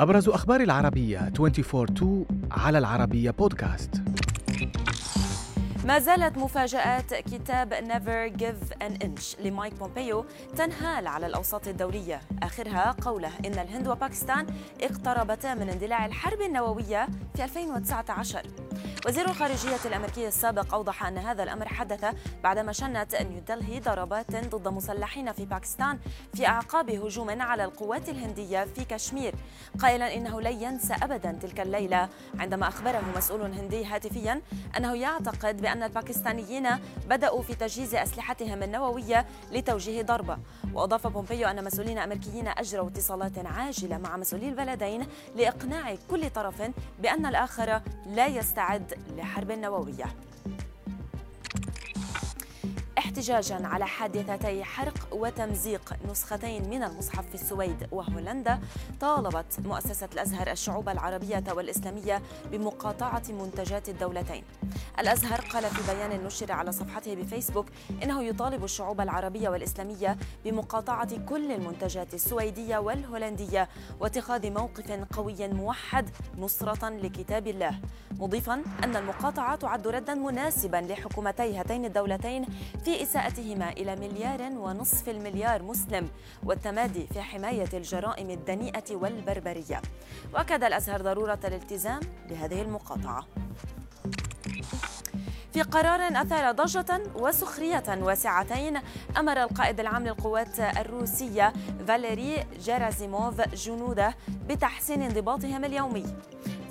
أبرز أخبار العربية 24 على العربية بودكاست. ما زالت مفاجآت كتاب Never Give an Inch لمايك بومبيو تنهال على الأوساط الدولية. آخرها قوله إن الهند وباكستان اقتربتا من اندلاع الحرب النووية في 2019 وزير الخارجية الأمريكي السابق أوضح أن هذا الأمر حدث بعدما شنت نيودلهي ضربات ضد مسلحين في باكستان في أعقاب هجوم على القوات الهندية في كشمير. قائلا إنه لن ينسى أبدا تلك الليلة عندما أخبره مسؤول هندي هاتفيا أنه يعتقد بأن الباكستانيين بدأوا في تجهيز أسلحتهم النووية لتوجيه ضربة. وأضاف بومبيو أن مسؤولين أمريكيين أجروا اتصالات عاجلة مع مسؤولي البلدين لإقناع كل طرف بأن الآخر لا يستعد لحرب نووية احتجاجا على حادثتي حرق وتمزيق نسختين من المصحف في السويد وهولندا طالبت مؤسسة الأزهر الشعوب العربية والإسلامية بمقاطعة منتجات الدولتين. الأزهر قال في بيان نشر على صفحته بفيسبوك إنه يطالب الشعوب العربية والإسلامية بمقاطعة كل المنتجات السويدية والهولندية واتخاذ موقف قوي موحد نصرة لكتاب الله مضيفا أن المقاطعة تعد ردا مناسبا لحكومتي هاتين الدولتين في إساءتهما إلى مليار ونصف المليار مسلم والتمادي في حماية الجرائم الدنيئة والبربرية. وأكد الأزهر ضرورة الالتزام بهذه المقاطعة. في قرار أثار ضجة وسخرية واسعتين أمر القائد العام للقوات الروسية فاليري جيرازيموف جنوده بتحسين انضباطهم اليومي.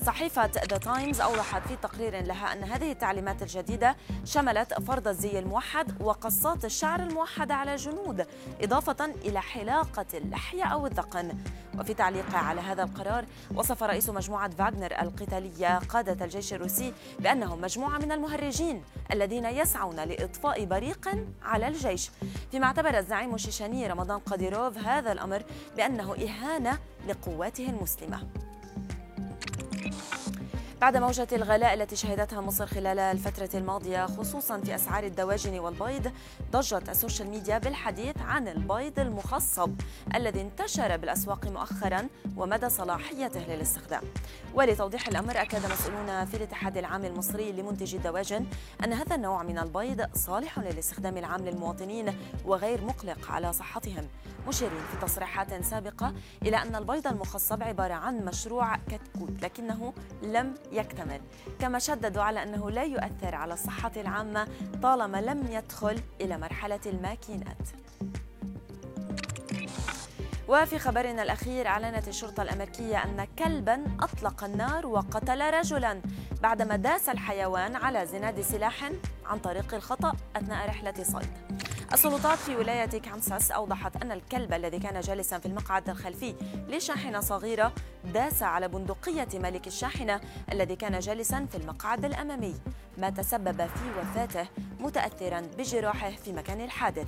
صحيفة ذا تايمز أوضحت في تقرير لها أن هذه التعليمات الجديدة شملت فرض الزي الموحد وقصات الشعر الموحدة على الجنود إضافة إلى حلاقة اللحية أو الذقن. وفي تعليقه على هذا القرار وصف رئيس مجموعة فاغنر القتالية قادة الجيش الروسي بأنهم مجموعة من المهرجين الذين يسعون لإطفاء بريق على الجيش. فيما اعتبر الزعيم الشيشاني رمضان قاديروف هذا الأمر بأنه إهانة لقواته المسلمة. بعد موجة الغلاء التي شهدتها مصر خلال الفترة الماضية خصوصا في أسعار الدواجن والبيض ضجت السوشيال ميديا بالحديث عن البيض المخصب الذي انتشر بالأسواق مؤخرا ومدى صلاحيته للاستخدام. ولتوضيح الأمر أكد مسؤولون في الاتحاد العام المصري لمنتجي الدواجن أن هذا النوع من البيض صالح للاستخدام العام للمواطنين وغير مقلق على صحتهم. مشيرين في تصريحات سابقة إلى أن البيض المخصب عبارة عن مشروع كتكوت لكنه لم يكتمل. كما شددوا على أنه لا يؤثر على الصحة العامة طالما لم يدخل إلى مرحلة الماكينات. وفي خبرنا الأخير أعلنت الشرطة الأمريكية أن كلبا أطلق النار وقتل رجلا بعدما داس الحيوان على زناد سلاح عن طريق الخطأ أثناء رحلة صيد. السلطات في ولاية كانساس أوضحت أن الكلب الذي كان جالسا في المقعد الخلفي لشاحنة صغيرة داس على بندقية مالك الشاحنة الذي كان جالسا في المقعد الأمامي ما تسبب في وفاته متأثرا بجراحه في مكان الحادث.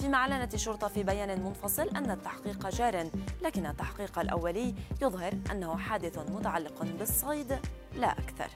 فيما أعلنت الشرطة في بيان منفصل أن التحقيق جار لكن التحقيق الأولي يظهر أنه حادث متعلق بالصيد لا أكثر.